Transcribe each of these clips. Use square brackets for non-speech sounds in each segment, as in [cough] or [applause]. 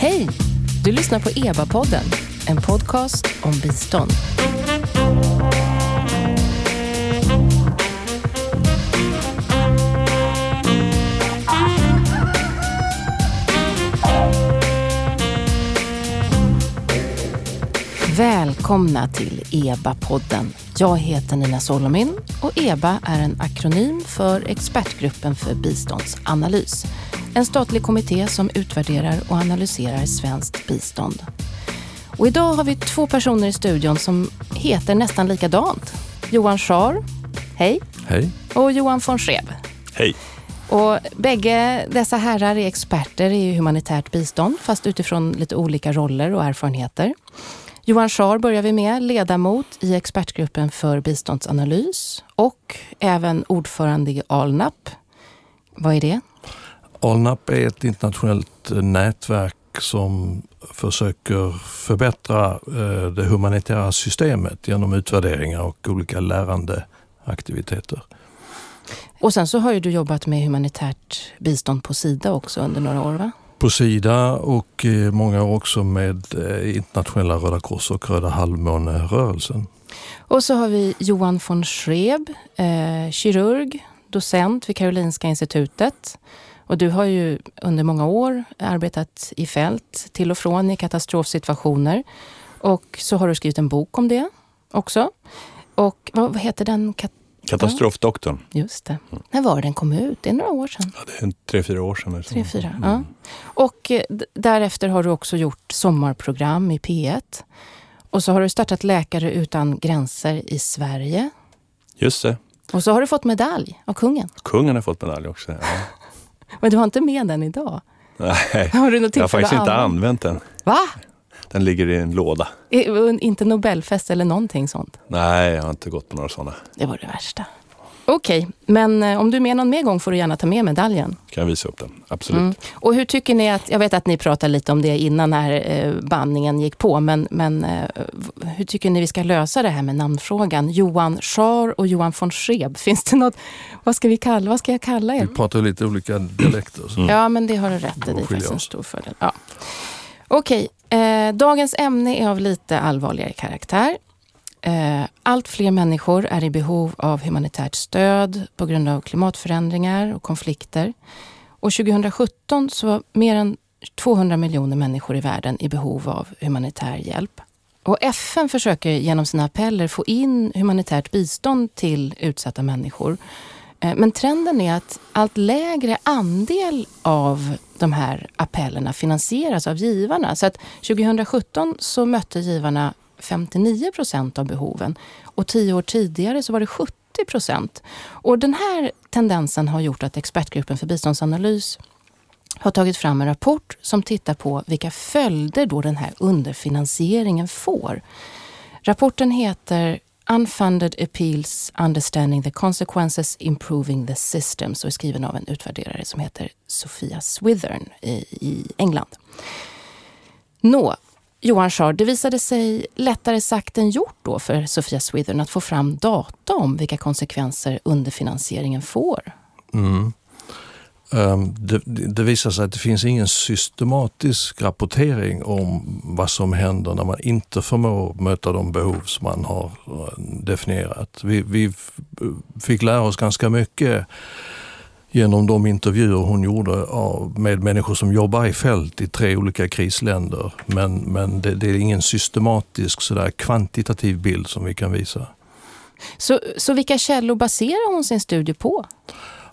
Hej! Du lyssnar på EBA-podden, en podcast om bistånd. Välkomna till EBA-podden. Jag heter Nina Solomin och EBA är en akronym för Expertgruppen för biståndsanalys. En statlig kommitté som utvärderar och analyserar svenskt bistånd. Och idag har vi två personer i studion som heter nästan likadant. Johan Schar, hej. Hej. Och Johan von Schreeb. Hej. Och bägge dessa herrar är experter i humanitärt bistånd, fast utifrån lite olika roller och erfarenheter. Johan Schar börjar vi med, ledamot i expertgruppen för biståndsanalys och även ordförande i ALNAP. Vad är det? ALNAP är ett internationellt nätverk som försöker förbättra eh, det humanitära systemet genom utvärderingar och olika lärandeaktiviteter. Och sen så har ju du jobbat med humanitärt bistånd på Sida också under några år va? På Sida och eh, många år också med eh, internationella Röda Kors och Röda halvmånerörelsen. Och så har vi Johan von Schreeb, eh, kirurg, docent vid Karolinska institutet. Och du har ju under många år arbetat i fält till och från i katastrofsituationer. Och så har du skrivit en bok om det också. Och vad heter den? Katastrofdoktorn. Just det. Mm. När var den kom ut? Det är några år sedan. Ja, det är tre, fyra år sedan. Tre, fyra, mm. ja. Och eh, därefter har du också gjort sommarprogram i P1. Och så har du startat Läkare utan gränser i Sverige. Just det. Och så har du fått medalj av kungen. Kungen har fått medalj också. Ja. Men du har inte med den idag? Nej, [laughs] har du jag har faktiskt inte använt den. Va? Den ligger i en låda. Inte Nobelfest eller någonting sånt? Nej, jag har inte gått på några sådana. Det var det värsta. Okej, okay, men eh, om du är med någon mer gång får du gärna ta med medaljen. Kan jag visa upp den, absolut. Mm. Och hur tycker ni att, jag vet att ni pratade lite om det innan när eh, bandningen gick på, men, men eh, hur tycker ni vi ska lösa det här med namnfrågan? Johan Schar och Johan von Schreeb, [laughs] finns det något, vad ska vi kalla, vad ska jag kalla er? Vi pratar lite olika dialekter. Mm. Ja, men det har du rätt i, det är faktiskt en stor fördel. Ja. Okej, eh, dagens ämne är av lite allvarligare karaktär. Eh, allt fler människor är i behov av humanitärt stöd på grund av klimatförändringar och konflikter. Och 2017 så var mer än 200 miljoner människor i världen i behov av humanitär hjälp. Och FN försöker genom sina appeller få in humanitärt bistånd till utsatta människor. Eh, men trenden är att allt lägre andel av de här appellerna finansieras av givarna. Så att 2017 så mötte givarna 59 procent av behoven och tio år tidigare så var det 70 procent. Och den här tendensen har gjort att Expertgruppen för biståndsanalys har tagit fram en rapport som tittar på vilka följder då den här underfinansieringen får. Rapporten heter Unfunded Appeals Understanding the Consequences Improving the Systems och är skriven av en utvärderare som heter Sofia Swithern i, i England. Nå, Johan Schar, det visade sig lättare sagt än gjort då för Sofia Swithern att få fram data om vilka konsekvenser underfinansieringen får. Mm. Ehm, det, det, visar sig att det finns ingen systematisk rapportering om vad som händer när man inte förmår möta de behov som man har eh, definierat. Vi, vi fick lära oss ganska mycket genom de intervjuer hon gjorde med människor som jobbar i fält i tre olika krisländer. Men, men det, det är ingen systematisk sådär kvantitativ bild som vi kan visa. Så, så vilka källor baserar hon sin studie på?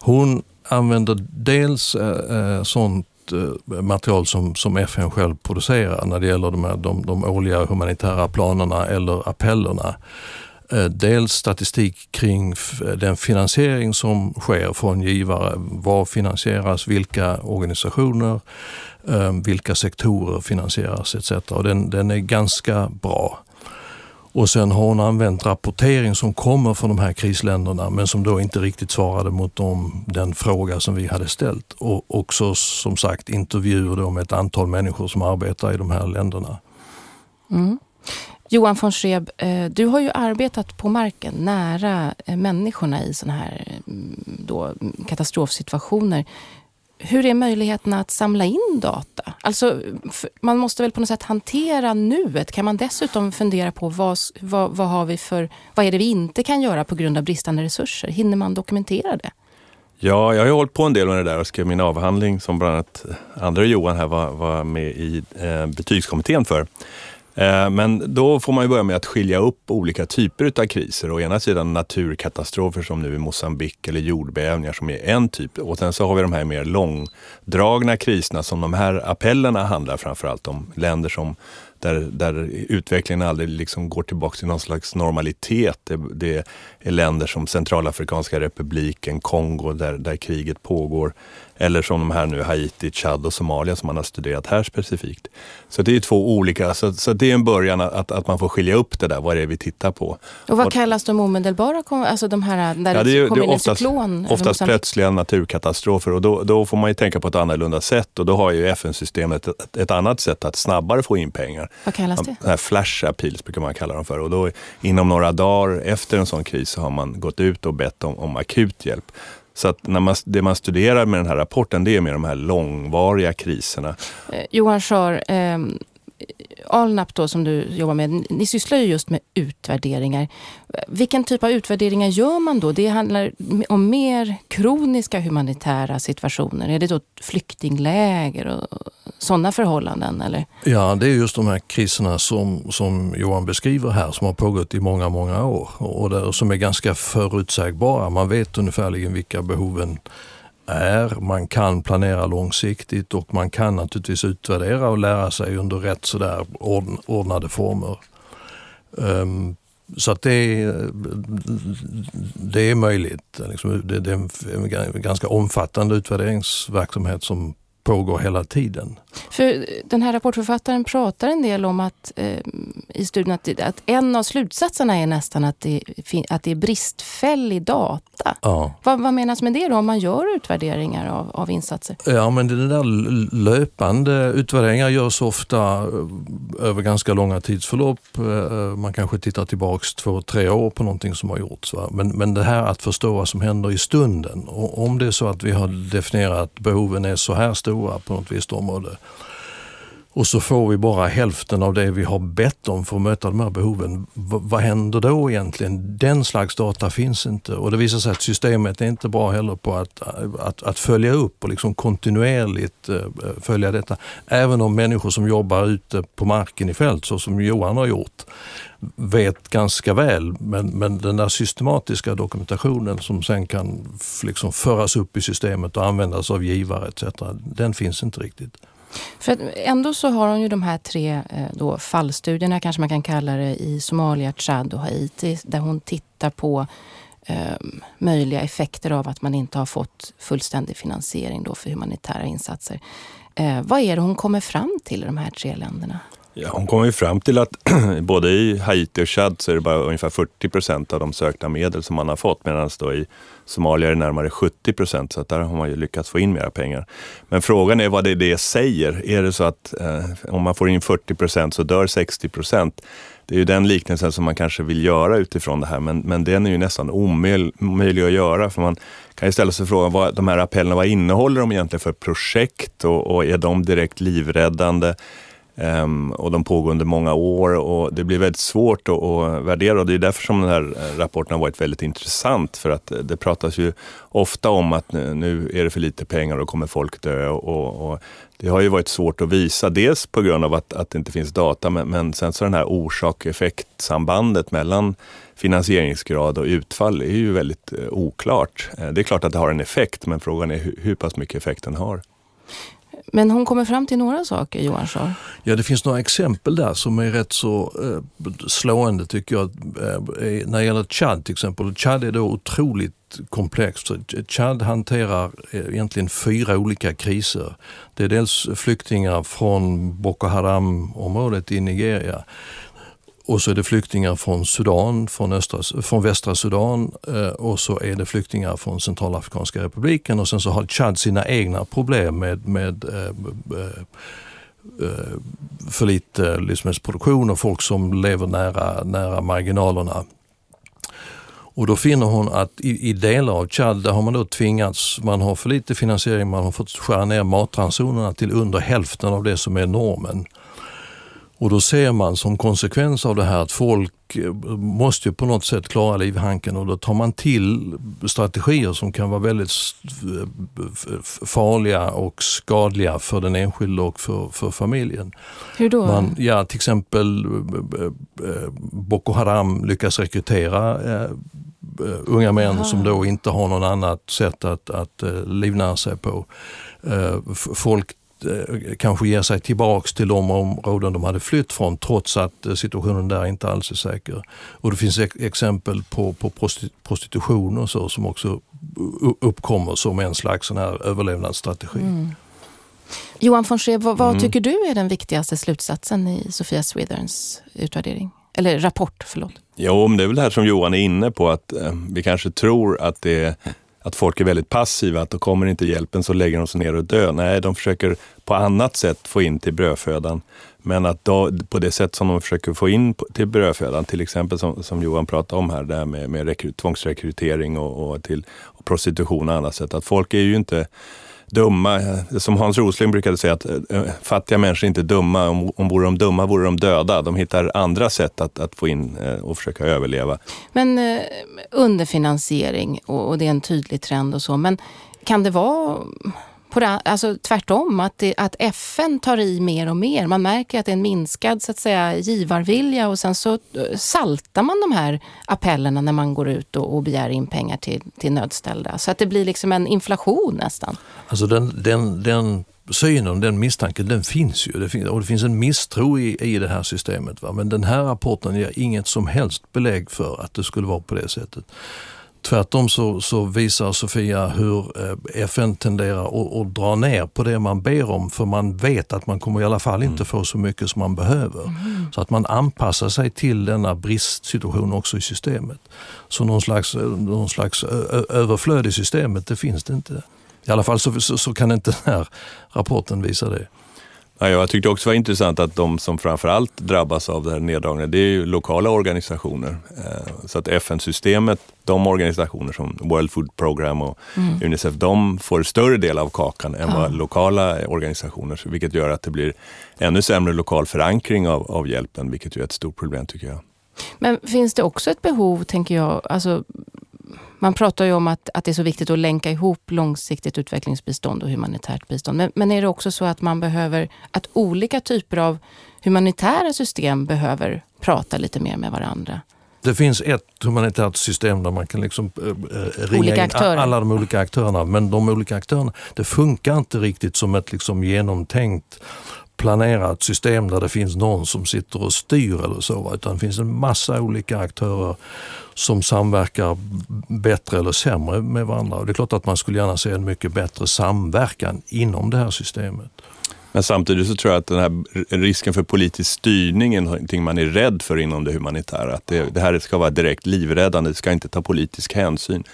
Hon använder dels eh, eh sånt eh, material som, som FN själv producerar när det gäller de, här, de, de årliga humanitära planerna eller appellerna. Eh, dels statistik kring eh, den finansiering som sker från givare. Vad finansieras, vilka organisationer, ehm, vilka sektorer finansieras etc. Och den, den är ganska bra. Och sen har hon använt rapportering som kommer från de här krisländerna men som då inte riktigt svarade mot dem, den fråga som vi hade ställt. Och också som sagt intervjuer med ett antal människor som arbetar i de här länderna. Mm. Johan von Schreeb, eh, du har ju arbetat på marken nära eh, människorna i sådana här mm, då, mm, katastrofsituationer. Hur är möjligheterna att samla in data? Alltså, man måste väl på något sätt hantera nuet. Kan man dessutom fundera på vad, vad, vad, har vi för, vad är det vi inte kan göra på grund av bristande resurser? Hinner man dokumentera det? Ja, jag har ju hållit på en del med det där och skrev min avhandling som bland annat andra Johan här var, var med i eh, betygskommittén för. Eh, men då får man ju börja med att skilja upp olika typer av kriser. Å ena sidan naturkatastrofer som nu i Mosambik eller jordbävningar som är en typ. Och sen så har vi de här mer långdragna kriserna som de här appellerna handlar framförallt om. Länder som där, där utvecklingen aldrig liksom går tillbaka till någon slags normalitet. Det, det är länder som Centralafrikanska republiken, Kongo, där, där kriget pågår. Eller som de här nu, Haiti, Chad och Somalia som man har studerat här specifikt. Så det är två olika, så, så det är en början att, att man får skilja upp det där, vad det är vi tittar på. Och vad och, kallas de omedelbara, alltså de här där ja, det, är, det är oftast, cyklon? Oftast plötsliga naturkatastrofer och då, då får man ju tänka på ett annorlunda sätt och då har ju FN-systemet ett, ett, annat sätt att snabbare få in pengar. Vad kallas det? här flash appeals brukar man kalla dem för och då inom några dagar efter en sån kris så har man gått ut och bett om, om akut hjälp. Så att när man, det man studerar med den här rapporten det är med de här långvariga kriserna. Eh, Johan Schar, eh, Alnap då som du jobbar med, ni sysslar ju just med utvärderingar. Vilken typ av utvärderingar gör man då? Det handlar om mer kroniska humanitära situationer. Är det då flyktingläger och sådana förhållanden? Eller? Ja, det är just de här kriserna som, som Johan beskriver här som har pågått i många, många år och där, som är ganska förutsägbara. Man vet ungefärligen vilka behoven är. Man kan planera långsiktigt och man kan naturligtvis utvärdera och lära sig under rätt sådär ordnade former. Ehm, så att det är, det är möjligt. Liksom, det är en ganska omfattande utvärderingsverksamhet som pågår hela tiden. För den här rapportförfattaren pratar en del om att eh, i studien att, att, en av slutsatserna är nästan att det, att det är bristfällig data. Ja. Vad, vad menas med det då om man gör utvärderingar av, av insatser? Ja men det där löpande utvärderingar görs ofta eh, över ganska långa tidsförlopp. Eh, man kanske tittar tillbaks två, tre år på någonting som har gjorts. Va? Men, men det här att förstå vad som händer i stunden. Och om det är så att vi har definierat att behoven är så här stora på något visst område och så får vi bara hälften av det vi har bett om för att möta de här behoven. V vad händer då egentligen? Den slags data finns inte och det visar sig att systemet är inte bra heller på att, att, att följa upp och liksom kontinuerligt uh, följa detta. Även om människor som jobbar ute på marken i fält, så som Johan har gjort, vet ganska väl. Men, men den där systematiska dokumentationen som sen kan liksom föras upp i systemet och användas av givare etc. Den finns inte riktigt. För ändå så har hon ju de här tre eh, då, fallstudierna, kanske man kan kalla det, i Somalia, Chad och Haiti, där hon tittar på eh, möjliga effekter av att man inte har fått fullständig finansiering då för humanitära insatser. Eh, vad är det hon kommer fram till i de här tre länderna? Ja, hon kom ju fram till att [clears throat] både i Haiti och Chad så är det bara ungefär 40 procent av de sökta medel som man har fått medan då i Somalia är det närmare 70 procent så att där har man ju lyckats få in mera pengar. Men frågan är vad det, är det säger. Är det så att eh, om man får in 40 procent så dör 60 procent? Det är ju den liknelsen som man kanske vill göra utifrån det här men, men den är ju nästan omöjlig att göra för man kan ju ställa sig frågan vad de här appellerna, vad innehåller de egentligen för projekt och, och är de direkt livräddande? Um, och de pågår under många år och det blir väldigt svårt att, att värdera och det är därför som den här eh, rapporten har varit väldigt intressant för att eh, det pratas ju ofta om att nu är det för lite pengar och kommer folk dö och, och det har ju varit svårt att visa, dels på grund av att, att det inte finns data men, men sen så den här orsak-effekt-sambandet mellan finansieringsgrad och utfall är ju väldigt eh, oklart. Det är klart att det har en effekt men frågan är hur, hur pass mycket effekt den har. Men hon kommer fram till några saker, Johan Schar. Ja, det finns några exempel där som är rätt så eh, slående tycker jag. Eh, eh när det gäller Chad till exempel. Chad är då otroligt komplext. Chad hanterar eh, egentligen fyra olika kriser. Det är dels flyktingar från Boko Haram-området i Nigeria. Och så är det flyktingar från Sudan, från, östra, från västra Sudan eh, och så är det flyktingar från Centralafrikanska republiken och sen så har Chad sina egna problem med, med eh, eh, eh, för lite eh, livsmedelsproduktion och folk som lever nära, nära marginalerna. Och då finner hon att i, i delar av Chad där har man då tvingats, man har för lite finansiering, man har fått skära ner matransonerna till under hälften av det som är normen. Och då ser man som konsekvens av det här att folk eh, måste ju på något sätt klara livhanken och då tar man till strategier som kan vara väldigt farliga och skadliga för den enskilde och för, för familjen. Hur då? Man, ja, till exempel eh, eh, Boko Haram lyckas rekrytera unga män Aha. som då inte har något annat sätt att, att livnära sig på. Folk kanske ger sig tillbaks till de områden de hade flytt från trots att eh, situationen där inte alls är säker. Och det finns exempel på, på prostitution och så som också uppkommer som en slags sån här överlevnadsstrategi. Mm. Johan von Schreeb, vad, vad mm. tycker du är den viktigaste slutsatsen i Sofia Switherns utvärdering? Eller rapport, förlåt. Jo, men det är väl det här som Johan är inne på, att eh, vi kanske tror att det är att folk är väldigt passiva, att då kommer inte hjälpen så lägger de sig ner och dör. Nej, de försöker på annat sätt få in till brödfödan. Men att då, på det sätt som de försöker få in till brödfödan, till exempel som, som Johan pratade om här, det här med, med rekry, tvångsrekrytering och, och till och prostitution och annat sätt. Att folk är ju inte dumma. Som Hans Rosling brukade säga, att eh, eh, fattiga människor är inte dumma. Om, om vore de dumma vore de döda. De hittar andra sätt att, att få in eh, och försöka överleva. Men underfinansiering och, och det är en tydlig trend och så. Men kan det vara på det, alltså tvärtom, att, det, att FN tar i mer och mer. Man märker att det är en minskad så att säga, givarvilja och sen så eh, saltar man de här appellerna när man går ut och, och begär in pengar till, till nödställda. Så att det blir liksom en inflation nästan. Alltså den, den, den synen, den misstanken, den finns ju. Det finns, och det finns en misstro i, i det här systemet. Va? Men den här rapporten ger inget som helst belägg för att det skulle vara på det sättet. Tvärtom så, så visar Sofia hur eh, FN tenderar att, dra ner på det man ber om för man vet att man kommer i alla fall inte mm. få så mycket som man behöver. Mm. Så att man anpassar sig till denna bristsituation också i systemet. Så någon slags, någon slags överflöd i systemet, det finns det inte. I alla fall så, så, så kan inte den här rapporten visa det. Ja, jag tyckte också det var intressant att de som framförallt drabbas av det här neddragningen, det är ju lokala organisationer. Eh, så att FN-systemet, de organisationer som World Food Program och mm. Unicef, de får större del av kakan än vad lokala organisationer, vilket gör att det blir ännu sämre lokal förankring av, av hjälpen, vilket ju är ett stort problem tycker jag. Men finns det också ett behov, tänker jag, alltså man pratar ju om att, att det är så viktigt att länka ihop långsiktigt utvecklingsbistånd och humanitärt bistånd. Men, men är det också så att man behöver, att olika typer av humanitära system behöver prata lite mer med varandra? Det finns ett humanitärt system där man kan liksom, äh, ringa in alla de olika aktörerna. Men de olika aktörerna, det funkar inte riktigt som ett liksom genomtänkt planerat system där det finns någon som sitter och styr eller så. Utan det finns en massa olika aktörer som samverkar bättre eller sämre med varandra. Och det är klart att man skulle gärna se en mycket bättre samverkan inom det här systemet. Men samtidigt så tror jag att den här risken för politisk styrning är någonting man är rädd för inom det humanitära. Att det, det här ska vara direkt livräddande, det ska inte ta politisk hänsyn.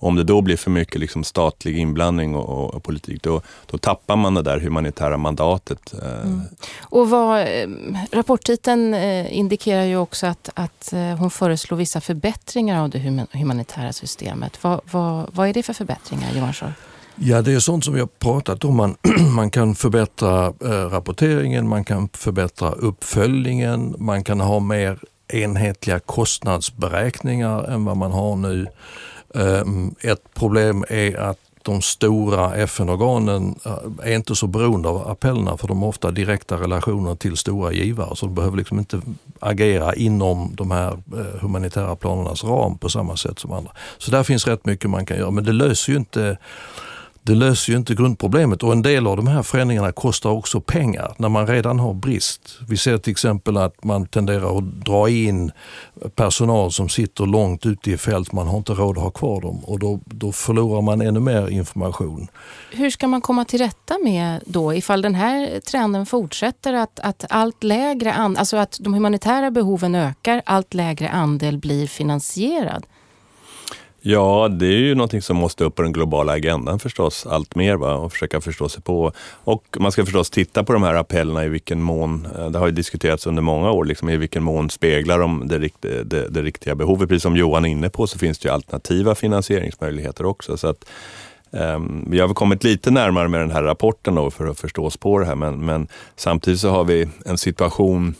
Om det då blir för mycket liksom statlig inblandning och, och, och, politik, då, då tappar man det där humanitära mandatet. Eh. Mm. Och vad, eh, rapporttiteln eh, indikerar ju också att, att hon föreslår vissa förbättringar av det humanitära systemet. Vad, vad, vad är det för förbättringar, Johan Schor? Ja, det är sånt som vi har pratat om. Man, [clears throat] man kan förbättra eh, rapporteringen, man kan förbättra uppföljningen, man kan ha mer enhetliga kostnadsberäkningar än vad man har nu. Ehm, ett problem är att de stora FN-organen eh, är inte så beroende av appellerna för de har ofta direkta relationer till stora givare så de behöver liksom inte agera inom de här eh, humanitära planernas ram på samma sätt som andra. Så där finns rätt mycket man kan göra men det löser ju inte det löser ju inte grundproblemet och en del av de här förändringarna kostar också pengar när man redan har brist. Vi ser till exempel att man tenderar att dra in personal som sitter långt ute i fält. Man har inte råd att ha kvar dem och då, då förlorar man ännu mer information. Hur ska man komma till rätta med då ifall den här trenden fortsätter att, att allt lägre, alltså att de humanitära behoven ökar, allt lägre andel blir finansierad? Ja, det är ju någonting som måste upp på den globala agendan förstås, allt mer va? och försöka förstå sig på. Och man ska förstås titta på de här appellerna i vilken mån, eh, det har ju diskuterats under många år, liksom, i vilken mån speglar de det, det, det riktiga behovet. Precis som Johan är inne på så finns det ju alternativa finansieringsmöjligheter också. Så att, um, vi har väl kommit lite närmare med den här rapporten då för att förstå oss på det här, men, men samtidigt så har vi en situation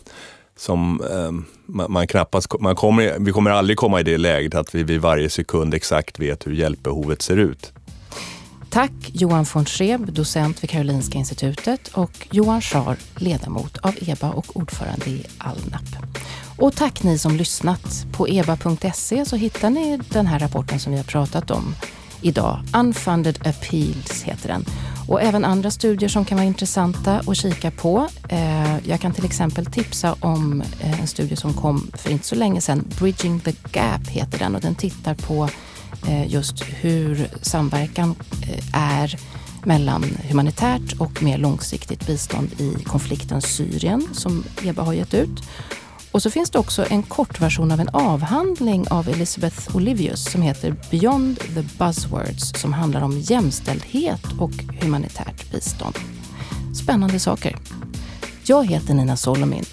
som um, man, knappast, man kommer, vi kommer aldrig komma i det läget att vi vid varje sekund exakt vet hur hjälpbehovet ser ut. Tack Johan von Schreeb, docent vid Karolinska institutet och Johan Schar, ledamot av EBA och ordförande i Alnap. Och tack ni som lyssnat. På eba.se så hittar ni den här rapporten som vi har pratat om idag. Unfunded Appeals heter den. Och även andra studier som kan vara intressanta att kika på. Eh, jag kan till exempel tipsa om eh, en studie som kom för inte så länge sedan. Bridging the Gap heter den och den tittar på eh, just hur samverkan är mellan humanitärt och mer långsiktigt bistånd i konflikten Syrien som EBA har gett ut. Och så finns det också en kortversion av en avhandling av Elizabeth Olivius som heter Beyond the Buzzwords som handlar om jämställdhet och humanitärt bistånd. Spännande saker. Jag heter Nina Solomin